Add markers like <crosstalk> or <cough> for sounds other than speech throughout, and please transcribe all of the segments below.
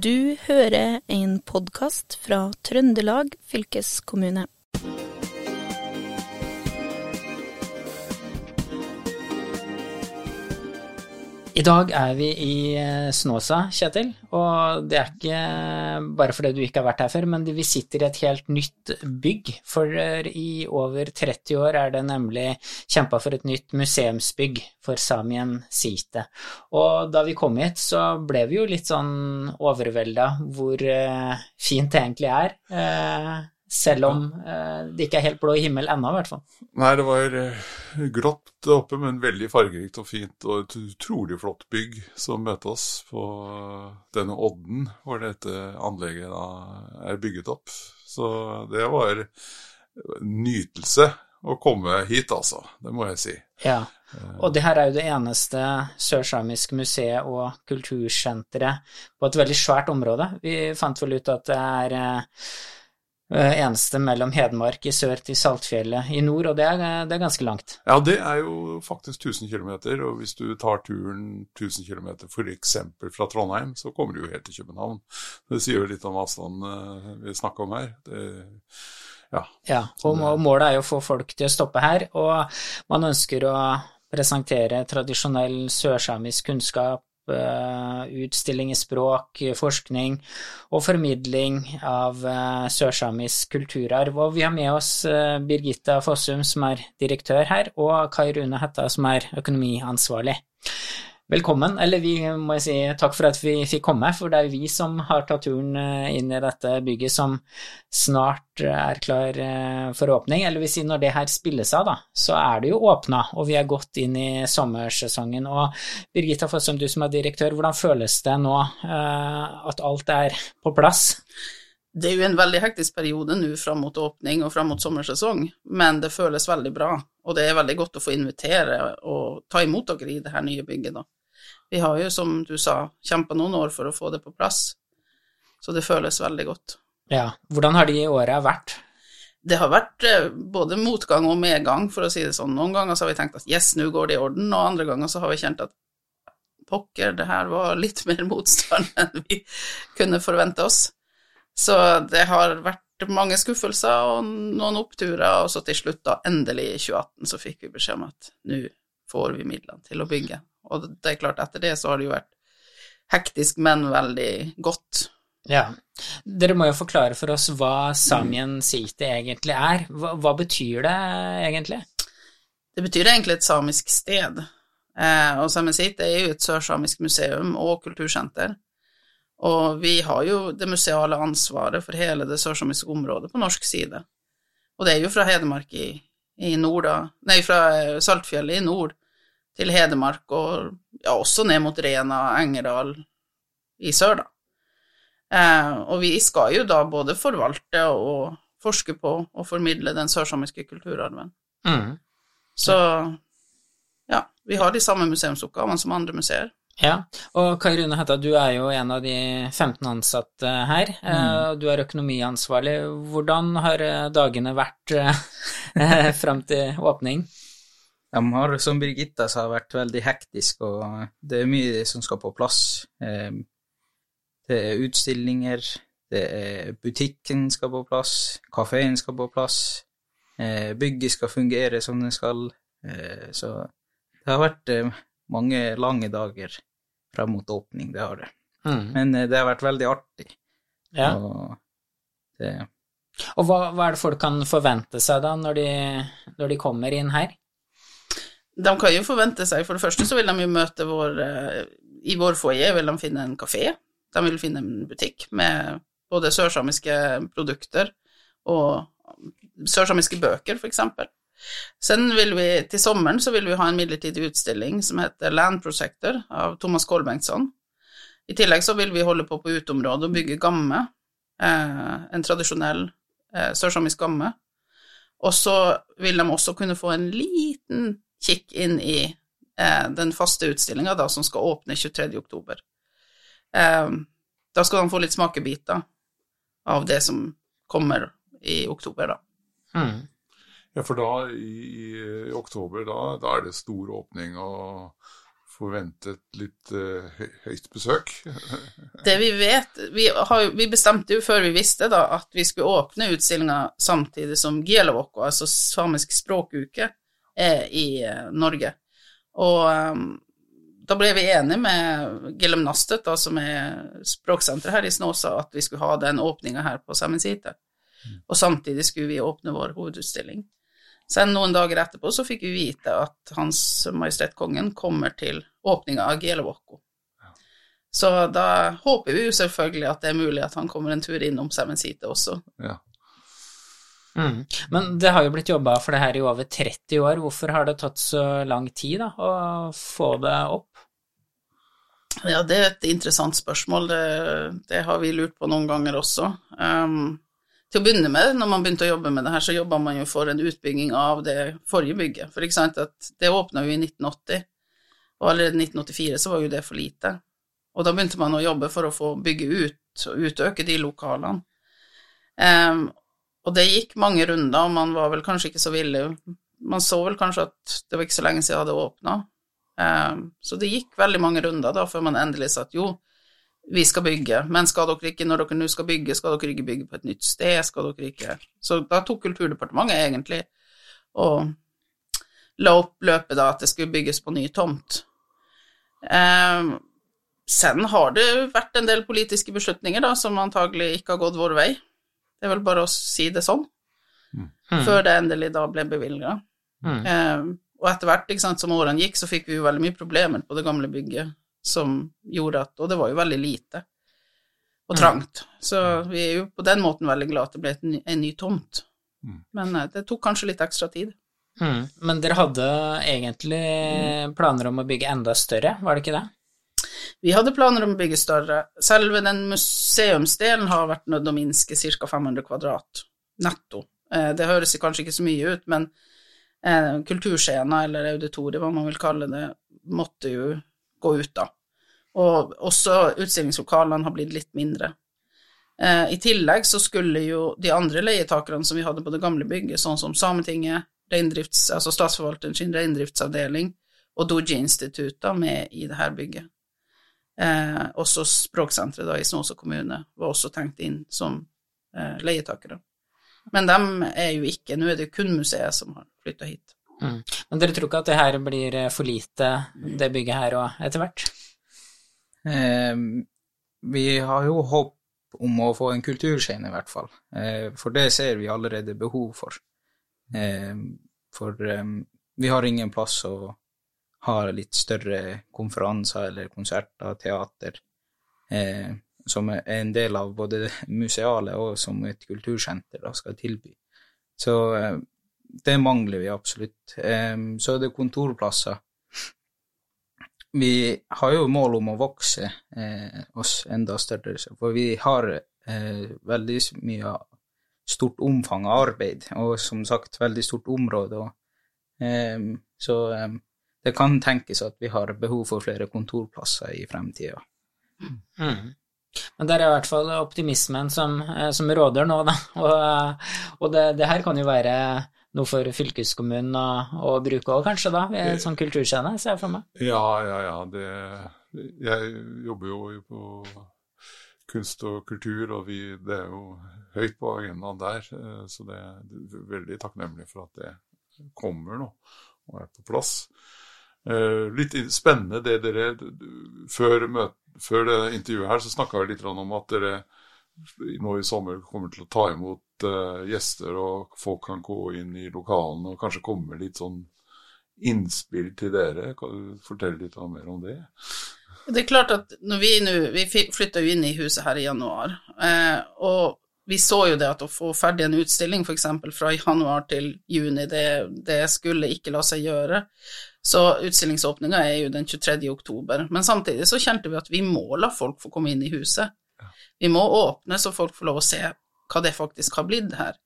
Du hører en podkast fra Trøndelag fylkeskommune. I dag er vi i eh, Snåsa, Kjetil, og det er ikke bare fordi du ikke har vært her før, men vi sitter i et helt nytt bygg. For i over 30 år er det nemlig kjempa for et nytt museumsbygg for Samien Site. Og da vi kom hit, så ble vi jo litt sånn overvelda hvor eh, fint det egentlig er. Eh, selv om eh, det ikke er helt blå himmel ennå, i hvert fall. Nei, det var eh, grått oppe, men veldig fargerikt og fint. Og et utrolig flott bygg som møtte oss på denne odden hvor dette anlegget da er bygget opp. Så det var nytelse å komme hit, altså. Det må jeg si. Ja, og det her er jo det eneste sørsamiske museet og kultursenteret på et veldig svært område. Vi fant vel ut at det er eh, eneste mellom Hedmark i sør til Saltfjellet i nord, og det er, det er, ganske langt. Ja, det er jo faktisk 1000 km, og hvis du tar turen 1000 km f.eks. fra Trondheim, så kommer du jo helt til København. Det sier jo litt om avstanden vi snakker om her. Det, ja. ja, og målet er jo å få folk til å stoppe her, og man ønsker å presentere tradisjonell sørsamisk kunnskap Eh, utstilling i språk, forskning og formidling av eh, sørsamisk kulturarv. Og vi har med oss eh, Birgitta Fossum, som er direktør her, og Kai Rune Hetta, som er økonomiansvarlig. Velkommen, eller vi må si takk for at vi fikk komme, for det er vi som har tatt turen eh, inn i dette bygget som snart er klar eh, for åpning. Eller hvis når det her spilles av, da, så er det jo åpna, og vi er godt inn i sommersesongen. Og Birgitta Fossum, du som er direktør, hvordan føles det nå eh, at alt er på plass? Det er jo en veldig hektisk periode nå fram mot åpning og fram mot sommersesong, men det føles veldig bra. Og det er veldig godt å få invitere og ta imot dere i det her nye bygget, da. Vi har jo, som du sa, kjempa noen år for å få det på plass, så det føles veldig godt. Ja, Hvordan har de åra vært? Det har vært eh, både motgang og medgang, for å si det sånn. Noen ganger så har vi tenkt at yes, nå går det i orden, og andre ganger så har vi kjent at pokker, det her var litt <laughs> mer motstand enn vi kunne forvente oss. Så det har vært mange skuffelser og noen oppturer, og så til slutt, da, endelig i 2018, så fikk vi beskjed om at nå får vi midlene til å bygge. Og det er klart, etter det så har det jo vært hektisk, men veldig godt. Ja. Dere må jo forklare for oss hva Samien Site egentlig er. Hva, hva, betyr det egentlig? Det betyr egentlig et samisk sted. Eh, og Samien Site er jo et sørsamisk museum og kultursenter. Og vi har jo det museale ansvaret for hele det sørsamiske området på norsk side. Og det er jo fra Hedmark i, i nord, da Nei, fra Saltfjellet i nord til Hedmark, og ja, også ned mot Rena Engerdal i sør, da. Eh, og vi skal jo da både forvalte og forske på og formidle den sørsamiske kulturarven. Mm. Så ja, vi har de samme museumsoppgavene som andre museer. Ja, og Kai Rune Hetta, du er jo en av de 15 ansatte her. Eh, mm. Du er økonomiansvarlig. Hvordan har eh, dagene vært eh, <laughs> fram til åpning? De har, som Birgitta sa, vært veldig hektisk, og det er mye som skal på plass. Ehm, det er utstillinger, det er butikken skal på plass, kafeen skal på plass, eh, bygget skal fungere som det skal. Eh, så det har vært eh, mange lange dager frem mot åpning, det har det. Mm. Men det har vært veldig artig. Ja. Og, det... og hva, hva, er det folk kan forvente seg da, når de, når de kommer inn her? De kan jo forvente seg For det første så vil de jo møte vår eh, I vår foyer vil de finne en kafé. De vil finne en butikk med både sørsamiske produkter og sørsamiske bøker, f.eks. Sen vil vi, til sommeren så vil vi ha en midlertidig utstilling som heter Land Projector av Thomas Kolbengtsson. I tillegg så vil vi holde på på uteområdet og bygge gamme, eh, en tradisjonell eh, sørsamisk gamme. Og så vil de også kunne få en liten kikk inn i eh, den faste utstillinga som skal åpne 23. oktober. Eh, da skal de få litt smakebiter av det som kommer i oktober, da. Mm. Ja, for da i, i oktober, da, da, er det stor åpning, og forventet litt uh, høyt besøk? <laughs> det vi vet vi, har, vi, bestemte jo før vi visste da, at vi skulle åpne utstillinga samtidig som Gielovokko, altså samisk språkuke, er i uh, Norge. Og um, da ble vi enige med Gillem Nastet, da, som er språksenteret her i Snåsa, at vi skulle ha den åpninga her på Sammensite. Mm. Og samtidig skulle vi åpne vår hovedutstilling. Sen noen dager etterpå så fikk vi vite at Hans Majestet Kongen kommer til åpninga av Gielewoko. Så da håper vi jo selvfølgelig at det er mulig at han kommer en tur innom Seater også. Ja. Mm. Men det har jo blitt jobba for det her i over 30 år. Hvorfor har det tatt så lang tid da, å få det opp? Ja, det er et interessant spørsmål. Det, det har vi lurt på noen ganger også. Um, til å begynne med, når man begynte å jobbe med det her, så jobba man jo for en utbygging av det forrige bygget. For ikke sant, at det åpna jo i 1980, og allerede i 1984 så var jo det for lite. Og da begynte man å jobbe for å få bygge ut og utøke de lokalene. Um, og det gikk mange runder, og man var vel kanskje ikke så villig Man så vel kanskje at det var ikke så lenge siden det åpna. Um, så det gikk veldig mange runder da før man endelig sa at jo, vi skal bygge, men skal dere ikke, når dere nå skal bygge, skal dere ikke bygge på et nytt sted, skal dere ikke Så da tok Kulturdepartementet egentlig og la opp løpet da at det skulle bygges på ny tomt. Eh, sen har det vært en del politiske beslutninger da, som antagelig ikke har gått vår vei. Det er vel bare å si det sånn. Mm. Før det endelig da ble bevilga. Mm. Eh, og etter hvert, ikke sant, som årene gikk, så fikk vi jo veldig mye problemer på det gamle bygget som gjorde at Og det var jo veldig lite og mm. trangt. Så vi er jo på den måten veldig glad at det ble en ny tomt. Mm. Men eh, det tok kanskje litt ekstra tid. Mm. Men dere hadde egentlig planer om å bygge enda større, var det ikke det? Vi hadde planer om å bygge større. Selve den museumsdelen har vært nødt å minske ca. 500 kvadrat netto. Eh, det høres kanskje ikke så mye ut, men eh, kulturscena, eller auditoriet, hva man vil kalle det, måtte jo gå ut, da. Og også utstillingslokalene har blitt litt mindre. Eh, I tillegg så skulle jo de andre leietakerne som vi hadde på det gamle bygget, sånn som Sametinget, altså Statsforvalteren sin reindriftsavdeling og Doji-institutter med i det her bygget. Eh, også Språksenteret da i Snåsa kommune var også tenkt inn som eh, leietakere. Men de er jo ikke, nå er det kun museet som har flytta hit. Mm. Men dere tror ikke at det her blir eh, for lite, det bygget her òg, etter hvert? Eh, vi har jo håp om å få en kulturscene, i hvert fall. Eh, for det ser vi allerede behov for. Eh, for eh, vi har ingen plass å ha litt større konferanser eller konserter, teater, eh, som er en del av både musealet og som et kultursenter da skal tilby. Så det mangler vi absolutt. Eh, så er det kontorplasser. Vi har jo mål om å vokse eh, oss enda større, for vi har eh, veldig mye stort omfang av arbeid, og som sagt veldig stort område. Og, eh, så det kan tenkes at vi har behov for flere kontorplasser i fremtida. Mm. Men det er i hvert fall optimismen som, eh, som råder nå, da. <laughs> Og, og det, det, her kan jo være noe for fylkeskommunen å, å bruke òg, kanskje, da? Ved sånn kulturscene, ser jeg for meg. Ja, ja, ja. Det, jeg jobber jo på kunst og kultur, og vi, det er jo høyt på agendaen der. Eh, så det er veldig takknemlig for at det kommer nå og er på plass. Eh, litt spennende det dere Før, før det intervjuet her så snakka vi litt om at dere nå i sommer kommer til å ta imot uh, gjester, og folk kan gå inn i lokalene og kanskje komme litt sånn innspill til dere. Kan du fortelle litt mer om det? Det er klart at når vi nå Vi flytta jo inn i huset her i januar, eh, og vi så jo det at å få ferdig en utstilling f.eks. fra januar til juni, det, det, skulle ikke la seg gjøre. Så utstillingsåpninga er jo den 23. oktober. Men samtidig så kjente vi at vi må la folk få komme inn i huset. Vi må åpne så folk får lov å se hva det faktisk har blitt her.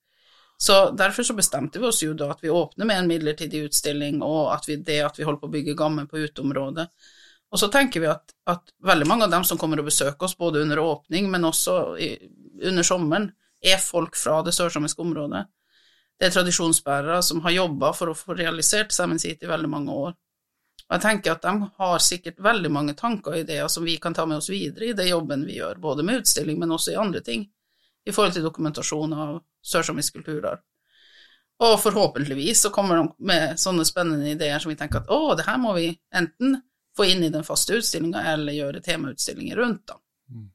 Så Derfor så bestemte vi oss jo da at vi åpner med en midlertidig utstilling, og at vi, det at vi holder på å bygge gammel på uteområdet. Og så tenker vi at, at, veldig mange av dem som kommer og besøker oss, både under åpning, men også i, under sommeren, er folk fra det sørsamiske området. Det er tradisjonsbærere som har jobba for å få realisert Seven Seat i veldig mange år. Og jeg tenker at de har sikkert veldig mange tanker og ideer som vi kan ta med oss videre i det jobben vi gjør, både med utstilling, men også i andre ting, i forhold til dokumentasjon av sørsamisk kulturarv. Og forhåpentligvis så kommer de med sånne spennende ideer som vi tenker at å, det her må vi enten få inn i den faste utstillinga, eller gjøre temautstillinger rundt, da. Mm.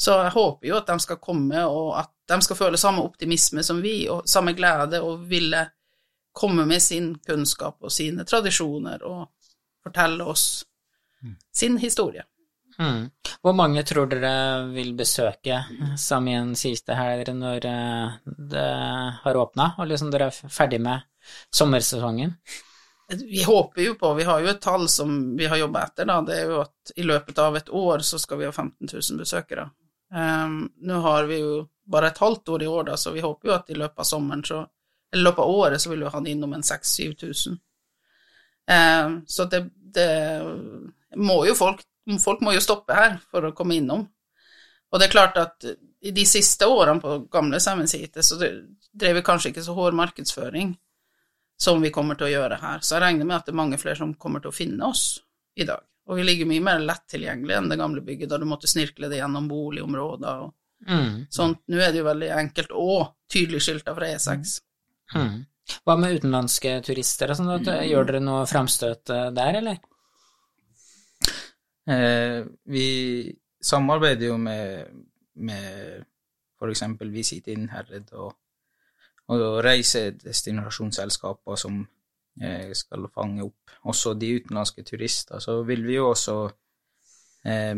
Så jeg håper jo at de skal komme, og at de skal føle samme optimisme som vi, og samme glede, og ville komme med sin kunnskap og sine tradisjoner og fortelle oss mm. sin historie. Mm. Hvor mange tror dere vil besøke Samien siste her når eh, det har åpna, og liksom dere er ferdig med sommersesongen? Vi håper jo på, vi har jo et tall som vi har jobba etter, da. Det er jo at i løpet av et år så skal vi ha 15 000 besøkere. Um, nå har vi jo bare et halvt år i år, da, så vi håper jo at i løpet av sommeren så i løpet av året så vil vi ha det innom en 6000-7000. Eh, så det, det, må jo folk Folk må jo stoppe her for å komme innom. Og det er klart at i de siste årene på gamle Sevenseater så drev vi kanskje ikke så hård markedsføring som vi kommer til å gjøre her. Så jeg regner med at det er mange flere som kommer til å finne oss i dag. Og vi ligger mye mer lett tilgjengelig enn det gamle bygget, da du måtte snirkle det gjennom boligområder og mm. sånt. Nå er det jo veldig enkelt og tydelig skilta fra E6. Mm. Hva med utenlandske turister og sånn, gjør dere noe framstøt eh, der, eller? Eh, vi samarbeider jo med, med f.eks. Visit Innherred og, og reisedestinasjonsselskaper som eh, skal fange opp også de utenlandske turister. Så vil vi jo også eh,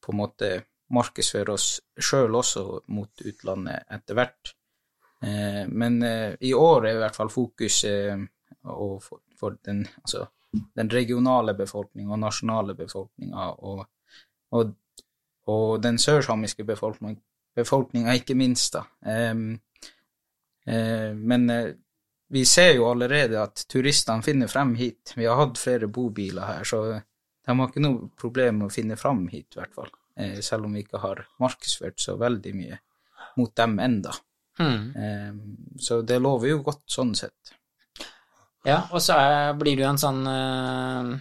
på en måte markedsføre oss sjøl også mot utlandet etter hvert. Eh, men eh, i år er i hvert fall fokuset eh, for, den, altså, den, regionale befolkninga og nasjonale befolkninga og, og, og, den sørsamiske befolkninga, ikke minst, da. men vi ser jo allerede at turistene finner frem hit. Vi har hatt flere bobiler her, så de har ikke noe problem med å finne frem hit, i hvert fall. Selv om vi ikke har markedsført så veldig mye mot dem enda. Mm. Så det lover jo godt sånn sett. Ja, og så er, blir det jo en sånn uh,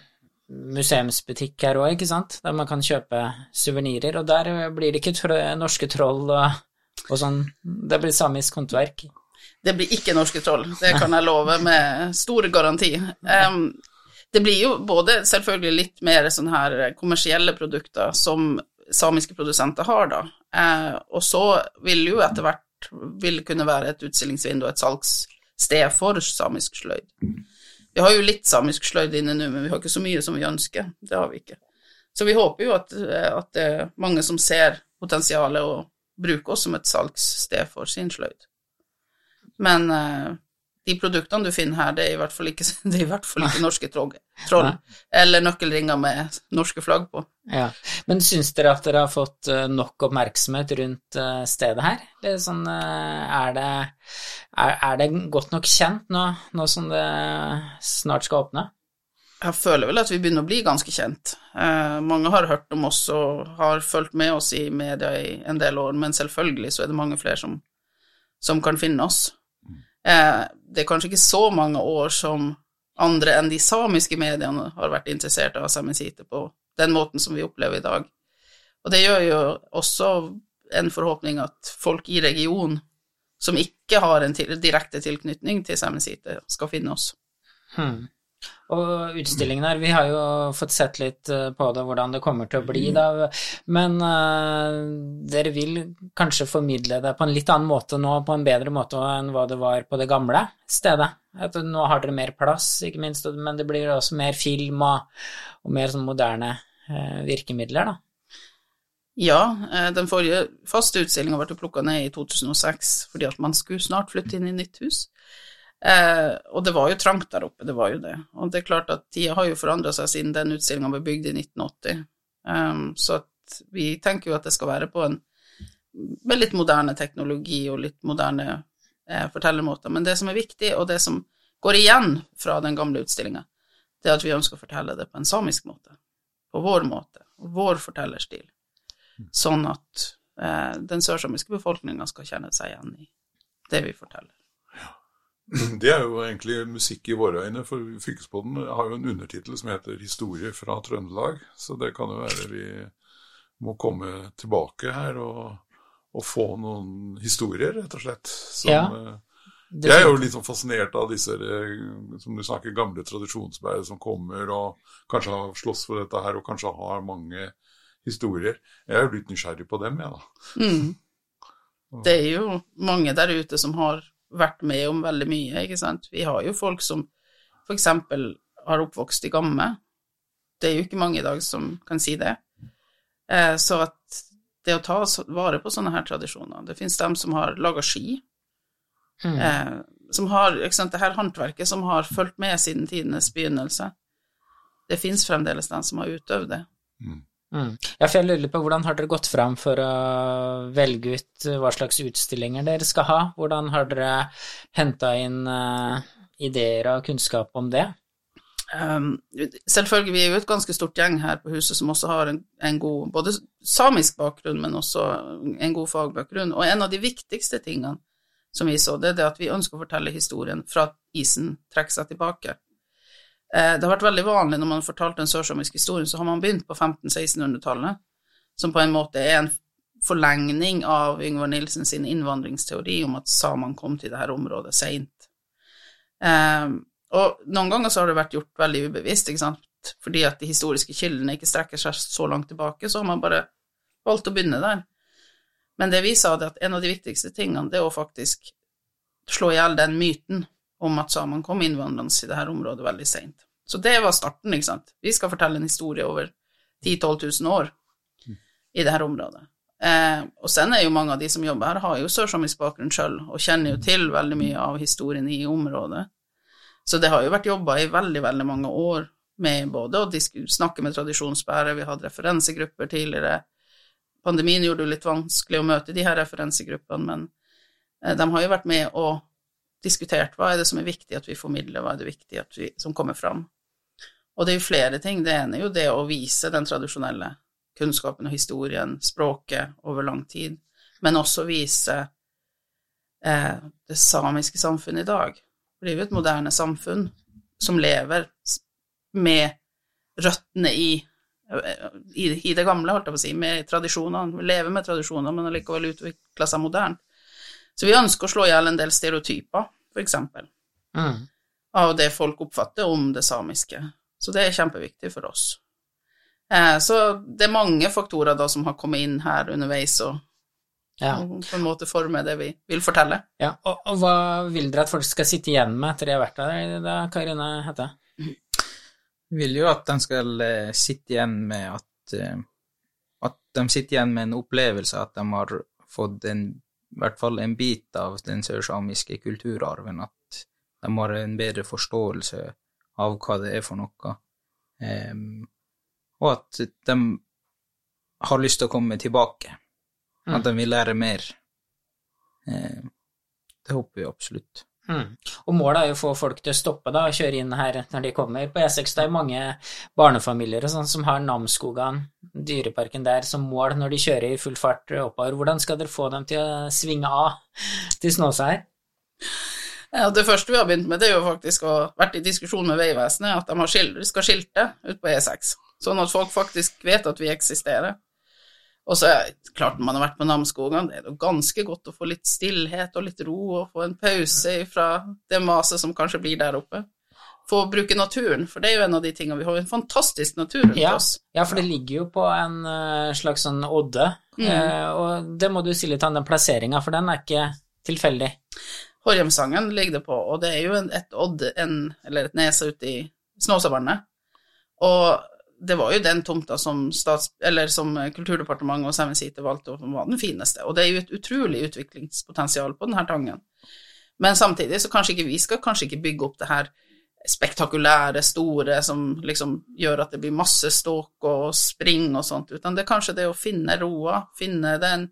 museumsbutikk her òg, ikke sant, der man kan kjøpe suvenirer, og der blir det ikke norske troll og, og, sånn, det blir samisk håndverk. Det blir ikke norske troll, det kan jeg love med stor garanti. Um, det blir jo både selvfølgelig litt mer sånn her kommersielle produkter som samiske produsenter har, da, Eh, og så vil jo etter hvert vil kunne være et utstillingsvindu og et salgssted for samisk sløyd. Vi har jo litt samisk sløyd inne nå, men vi har ikke så mye som vi ønsker. Det har vi ikke. Så vi håper jo at, at det er mange som ser potensialet og bruker oss som et salgssted for sin sløyd. Men uh, de produktene du finner her, det er i hvert fall ikke, <laughs> i hvert fall ikke norske troll, troll eller nøkkelringer med norske flagg på. Ja. Men syns dere at dere har fått eh, nok oppmerksomhet rundt eh, stedet her? Sånn, eh, er, det, er, er, det, godt nok kjent nå, nå, som det snart skal åpne? Jeg føler vel at vi begynner å bli ganske kjent. Eh, mange har hørt om oss og har fulgt med oss i media i en del år, men selvfølgelig så er det mange flere som, som kan finne oss. Eh, det er kanskje ikke så mange år som andre enn de samiske mediene har vært interessert av Saemensite på den måten som vi opplever i dag. Og det gjør jo også en forhåpning at folk i regionen som ikke har en direkte tilknytning til Saemensite, skal finne oss. Hmm. Og utstillingen her, vi har jo fått sett litt eh, på det, hvordan det kommer til å bli, da. Men uh, dere vil kanskje formidle det på en litt annen måte nå, på en bedre måte enn hva det var på det gamle stedet? At nå har dere mer plass, ikke minst, men det blir også mer film og, og mer sånn moderne uh, virkemidler, da. Ja, den forrige faste utstillinga ble plukka ned i 2006 fordi at man skulle snart flytte inn i nytt hus. Eh, og det var jo trangt der oppe, det var jo det. Og det er klart at tida har jo forandra seg siden den utstillinga ble bygd i 1980. Um, så vi tenker jo at det skal være på en med litt moderne teknologi og litt moderne eh, fortellermåter. Men det som er viktig, og det som går igjen fra den gamle utstillinga, det er at vi ønsker å fortelle det på en samisk måte. På vår måte, og vår fortellerstil. Sånn at eh, den sørsamiske befolkninga skal kjenne seg igjen i det vi forteller. Det er jo egentlig musikk i våre øyne, for Fylkesboden har jo en undertittel som heter 'Historie fra Trøndelag', så det kan jo være vi må komme tilbake her og, og få noen historier, rett og slett. Som, ja. Eh, jeg er jo litt sånn fascinert av disse eh, som du snakker, gamle tradisjonsbærere som kommer og kanskje har slåss for dette her, og kanskje har mange historier. Jeg er jo blitt nysgjerrig på dem, jeg, da. Mm. Det er jo mange der ute som har vært med om veldig mye, ikke sant. Vi har jo folk som f.eks. har oppvokst i Gamme. Det er jo ikke mange i dag som kan si det. Eh, så at det å ta vare på sånne her tradisjoner Det finnes dem som har laga ski Mm. Eh, som har ikke sant, det her håndverket som har fulgt med siden tidenes begynnelse. Det fins fremdeles den som har utøvd det. Mm. Mm. Ja, for jeg lurer på hvordan har dere gått fram for å velge ut hva slags utstillinger dere skal ha? Hvordan har dere henta inn uh, ideer og kunnskap om det? Um, selvfølgelig, vi er jo et ganske stort gjeng her på huset som også har en, en, god både samisk bakgrunn, men også en god fagbakgrunn. Og en av de viktigste tingene som vi så, det er det at vi ønsker å fortelle historien fra at isen trekker seg tilbake. Eh, det har vært veldig vanlig når man har fortalt den sørsamiske historien, så har man begynt på 1500-1600-tallet, som på en måte er en forlengning av Yngvar Nilsen sin innvandringsteori om at samene kom til dette området seint. Eh, og noen ganger så har det vært gjort veldig ubevisst, ikke sant, fordi at de historiske kildene ikke strekker seg så langt tilbake, så har man bare valgt å begynne der. Men det vi sa, er at en av de viktigste tingene, det er å faktisk slå i hjel den myten om at samene kom innvandrende i dette området veldig seint. Så det var starten, ikke sant. Vi skal fortelle en historie over 10 000-12 000 år i dette området. Eh, og sen er jo mange av de som jobber her, har jo sørsamisk bakgrunn sjøl, og kjenner jo til veldig mye av historien i området. Så det har jo vært jobba i veldig, veldig mange år med både å snakke med tradisjonsbærere, vi hadde referansegrupper tidligere, Pandemien gjorde det litt vanskelig å møte de her referansegruppene, men eh, de har jo vært med og diskutert hva er det som er viktig at vi formidler, hva er det viktig vi, som kommer fram. Og det er jo flere ting. Det ene er jo det å vise den tradisjonelle kunnskapen og historien, språket, over lang tid, men også vise eh, det samiske samfunnet i dag. Det blir jo et moderne samfunn som lever med røttene i i, i, det gamle, holdt jeg på å si, med tradisjonene, lever med tradisjonene, men allikevel utvikle seg moderne. Så vi ønsker å slå i hjel en del stereotyper, eksempel, mm. av det folk oppfatter om det samiske. Så det er kjempeviktig for oss. Eh, så det er mange faktorer da som har kommet inn her underveis og, ja. og på en måte forme det vi vil fortelle. Ja, og, og, hva vil dere at folk skal sitte igjen med etter de har vært der, da, Karine Hette? vil jo at de skal eh, sitte igjen med at eh, At de sitter igjen med en opplevelse at de har fått en, i hvert fall en bit av den sørsamiske kulturarven. At de har en bedre forståelse av hva det er for noe. Um, og at de har lyst til å komme tilbake. Mm. At de vil lære mer. Um, det håper vi absolutt. Mm. Og målet er jo å få folk til å stoppe da, og kjøre inn her når de kommer. På E6 det er mange barnefamilier og sånn som har Namsskogan, dyreparken der, som mål når de kjører i full fart oppover. Hvordan skal dere få dem til å svinge av til Snåsær? Ja, det første vi har begynt med, det er jo faktisk å vært i diskusjon med Vegvesenet, at de skilt, skal skilte ut på E6, sånn at folk faktisk vet at vi eksisterer. Og så klart, når man har vært på Namsskogan, det er jo ganske godt å få litt stillhet og litt ro, og få en pause fra det maset som kanskje blir der oppe. Få bruke naturen, for det er jo en av de tingene Vi har en fantastisk natur rundt ja, oss. Ja, for det ligger jo på en uh, slags sånn odde, mm. eh, og det må du si litt om den plasseringa, for den er ikke tilfeldig. Horjemsangen ligger det på, og det er jo en, et odde, en, eller et nese ute i Snåsavannet. Og det var jo den tomta som, stats, som Kulturdepartementet og Seven Seater valgte å var den fineste, og det er jo et utrolig utviklingspotensial på denne tangen. Men samtidig så kanskje ikke vi skal kanskje ikke bygge opp det her spektakulære, store som liksom gjør at det blir masse ståk og spring og sånt, utan det er kanskje det å finne roa, finne den,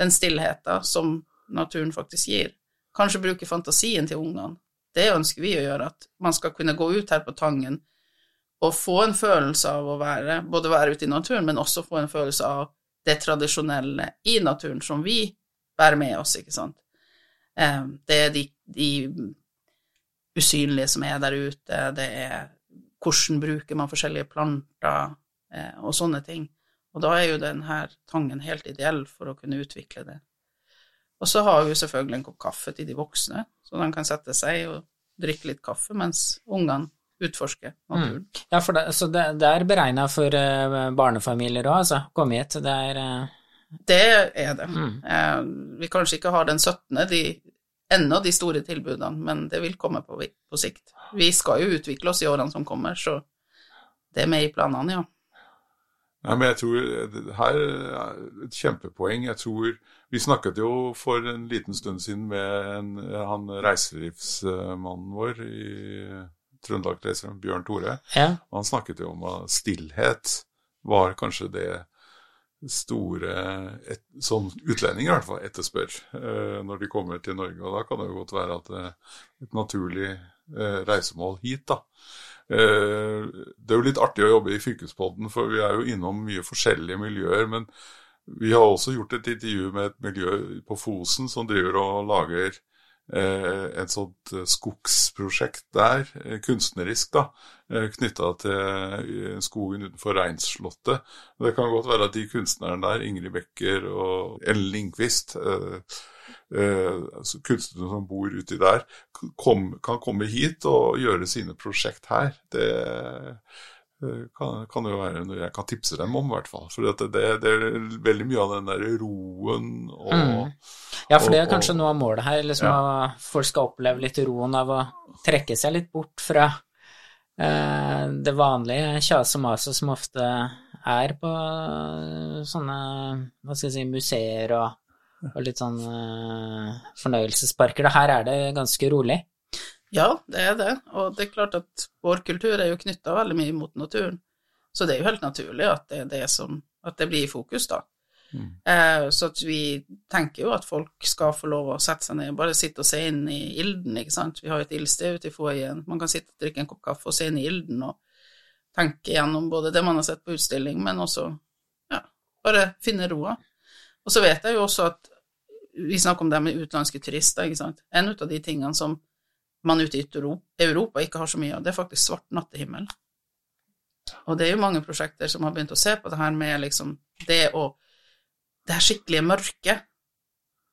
den stillheten som naturen faktisk gir. Kanskje bruke fantasien til ungene. Det ønsker vi å gjøre, at man skal kunne gå ut her på Tangen å få en følelse av å være, både være ute i naturen, men også få en følelse av det tradisjonelle i naturen som vi bærer med oss, ikke sant. Eh, det er de, de usynlige som er der ute, det er hvordan bruker man forskjellige planter, eh, og sånne ting. Og da er jo denne tangen helt ideell for å kunne utvikle det. Og så har vi selvfølgelig en kopp kaffe til de voksne, så de kan sette seg og drikke litt kaffe mens ungene utforsker naturen. Mm. Ja, for det, så det, det er beregna for uh, barnefamilier òg, altså? Komme hit, det er uh... Det er det. Mm. Uh, vi kanskje ikke har den 17., de, ennå de store tilbudene, men det vil komme på, på sikt. Vi skal jo utvikle oss i årene som kommer, så det er med i planene, ja. Ja, men jeg tror Her er et kjempepoeng. Jeg tror Vi snakket jo for en liten stund siden med en, han reiselivsmannen vår i Trøndelag Reiser, Bjørn Tore. Ja. Han snakket jo om at stillhet var kanskje det store et, Som utlendinger i hvert fall etterspør eh, når de kommer til Norge. Og da kan det jo godt være at er et naturlig eh, reisemål hit, da. Eh, det er jo litt artig å jobbe i Fylkespodden, for vi er jo innom mye forskjellige miljøer. Men vi har også gjort et intervju med et miljø på Fosen som driver og lager et sånt eh, skogsprosjekt der, kunstnerisk, da, knytta til skogen utenfor Reinslottet. Det kan godt være at de kunstnerne der, Ingrid Becker og Ellen Lindqvist, eh, altså som bor uti der, kan komme hit og gjøre sine prosjekt her. Det eh, kan, det jo være noe jeg kan tipse dem om, i hvert fall. For det, det, det, er veldig mye av den der roen og mm. Ja, for det er kanskje og, noe av målet her, liksom ja. at folk skal oppleve litt roen av å trekke seg litt bort fra eh, det vanlige kjaset og maset som ofte er på sånne hva skal jeg si, museer og og litt sånn eh, fornøyelsesparker. Her er det ganske rolig. Ja, det er det. Og det er klart at vår kultur er jo knytta veldig mye mot naturen. Så det er jo helt naturlig at det, er det, som, at det blir i fokus, da. Mm. Eh, så vi tenker jo at folk skal få lov å sette seg ned, bare sitte og se inn i ilden, ikke sant. Vi har jo et ildsted ute i foajeen. Man kan sitte og drikke en kopp kaffe og se inn i ilden og tenke gjennom både det man har sett på utstilling, men også ja, bare finne roa. Og så vet jeg jo også at vi snakker om det med utenlandske turister, ikke sant. En av de tingene som man ute i Europa ikke har så mye av, det er faktisk svart nattehimmel. Og det er jo mange prosjekter som har begynt å se på det her med liksom det å Det her skikkelige mørket.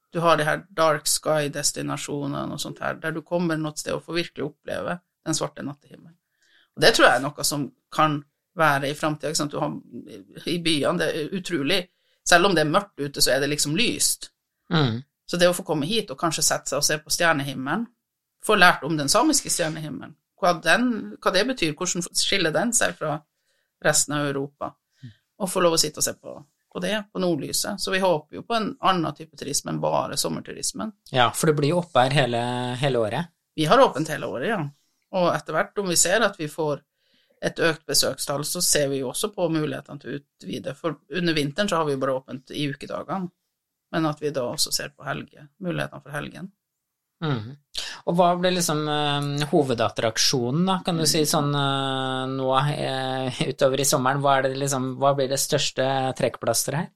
Du har de her dark sky-destinasjonene og sånt her, der du kommer noe sted og får virkelig oppleve den svarte nattehimmelen. Og det tror jeg er noe som kan være i framtida. I byene det er utrolig selv om det er mørkt ute, så er det liksom lyst. Mm. Så det å få komme hit og kanskje sette seg og se på stjernehimmelen, få lært om den samiske stjernehimmelen, hva, den, hva det betyr, hvordan skiller den seg fra resten av Europa, og få lov å sitte og se på, på det, på nordlyset. Så vi håper jo på en annen type turisme enn bare sommerturismen. Ja, for det blir jo oppe her hele, hele året? Vi har åpent hele året, ja. Og etter hvert, om vi ser at vi får et økt besøkstall, så ser vi jo også på mulighetene til å utvide. For under vinteren så har vi jo bare åpent i ukedagene, men at vi da også ser på helge, mulighetene for helgen. Mm. Og hva blir liksom uh, hovedattraksjonen, da, kan du si, sånn uh, nå uh, utover i sommeren? Hva, liksom, hva, blir det største trekkplasteret her?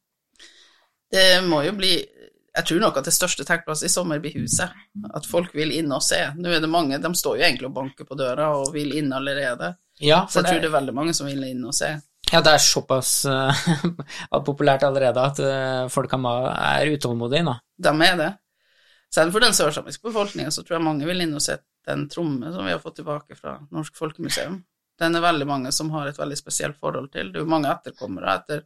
Det må jo bli Jeg tror nok at det største trekkplass i sommer blir huset. At folk vil inn og se. Nå er det mange, de står jo egentlig og banker på døra og vil inn allerede. Ja, så jeg tror det er veldig mange som vil inn og se. Ja, det er såpass uh, <laughs> populært allerede at uh, folk er utålmodige nå. De er det. Selv for den sørsamiske befolkninga så tror jeg mange vil inn og se den tromme som vi har fått tilbake fra Norsk Folkemuseum. Den er veldig mange som har et veldig spesielt forhold til. Det er jo mange etterkommere etter,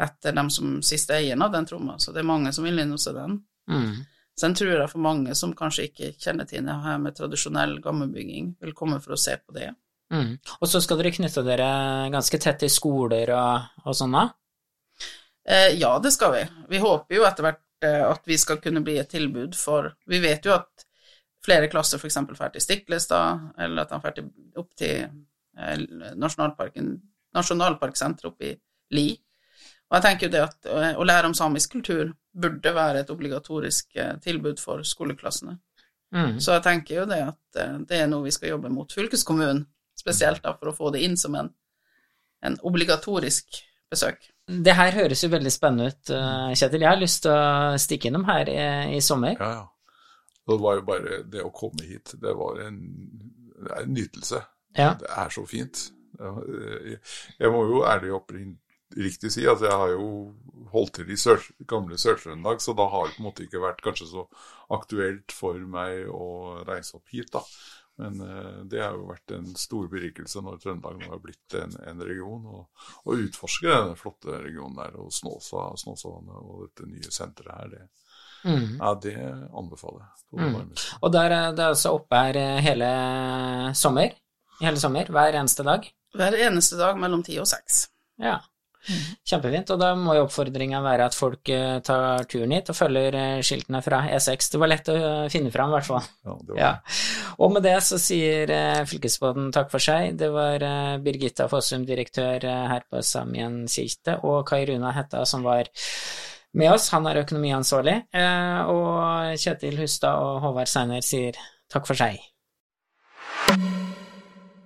etter dem som siste eieren av den tromma, så det er mange som vil inn og se den. Mm. Sen tror jeg for mange som kanskje ikke kjenner til det her med tradisjonell gammelbygging, vil komme for å se på det. Mm. Og så skal dere knytte dere ganske tett til skoler og, og sånn, da? Eh, ja, det skal vi. Vi håper jo etter hvert at vi skal kunne bli et tilbud for Vi vet jo at flere klasser f.eks. drar til Stiklestad, eller at de drar opp til eh, nasjonalparksenteret oppe i Li. Og jeg tenker jo det at eh, å lære om samisk kultur burde være et obligatorisk eh, tilbud for skoleklassene. Mm. Så jeg tenker jo det at eh, det er noe vi skal jobbe mot fylkeskommunen spesielt da, for å få det inn som en, en obligatorisk besøk. Det her høres jo veldig spennende ut, eh, Kjetil. Jeg har lyst til å stikke innom her i, i sommer. Ja, ja. Det var jo bare det å komme hit, det var en, en nytelse. Ja. Det er så fint. Jeg, jeg må jo ærlig oppriktig si at jeg har jo holdt til i sør, gamle Sør-Trøndelag, så da har det på en måte ikke vært kanskje så aktuelt for meg å reise opp hit, da. Men uh, det har jo vært en stor berikelse når Trøndelag nå har blitt en, en region, og, og utforske den flotte regionen der, og Snåsa, Snåsavannet og dette nye senteret her, det, mm. ja, det anbefaler jeg. Mm. Og der, det er altså oppe her eh, hele sommer? Hele sommer? Hver eneste dag? Hver eneste dag mellom ti og seks. Ja. Kjempefint. Og da må jo oppfordringa være at folk uh, tar turen hit og følger uh, skiltene fra E6. Det var lett å uh, finne fram, i hvert fall. Ja, ja. Og med det så sier fylkesbåten takk for seg. Det var Birgitta Fossum, direktør her på Samien Kirke, og Kai Runa Hetta som var med oss. Han er økonomiansvarlig. og Kjetil Hustad og Håvard Seiner sier takk for seg.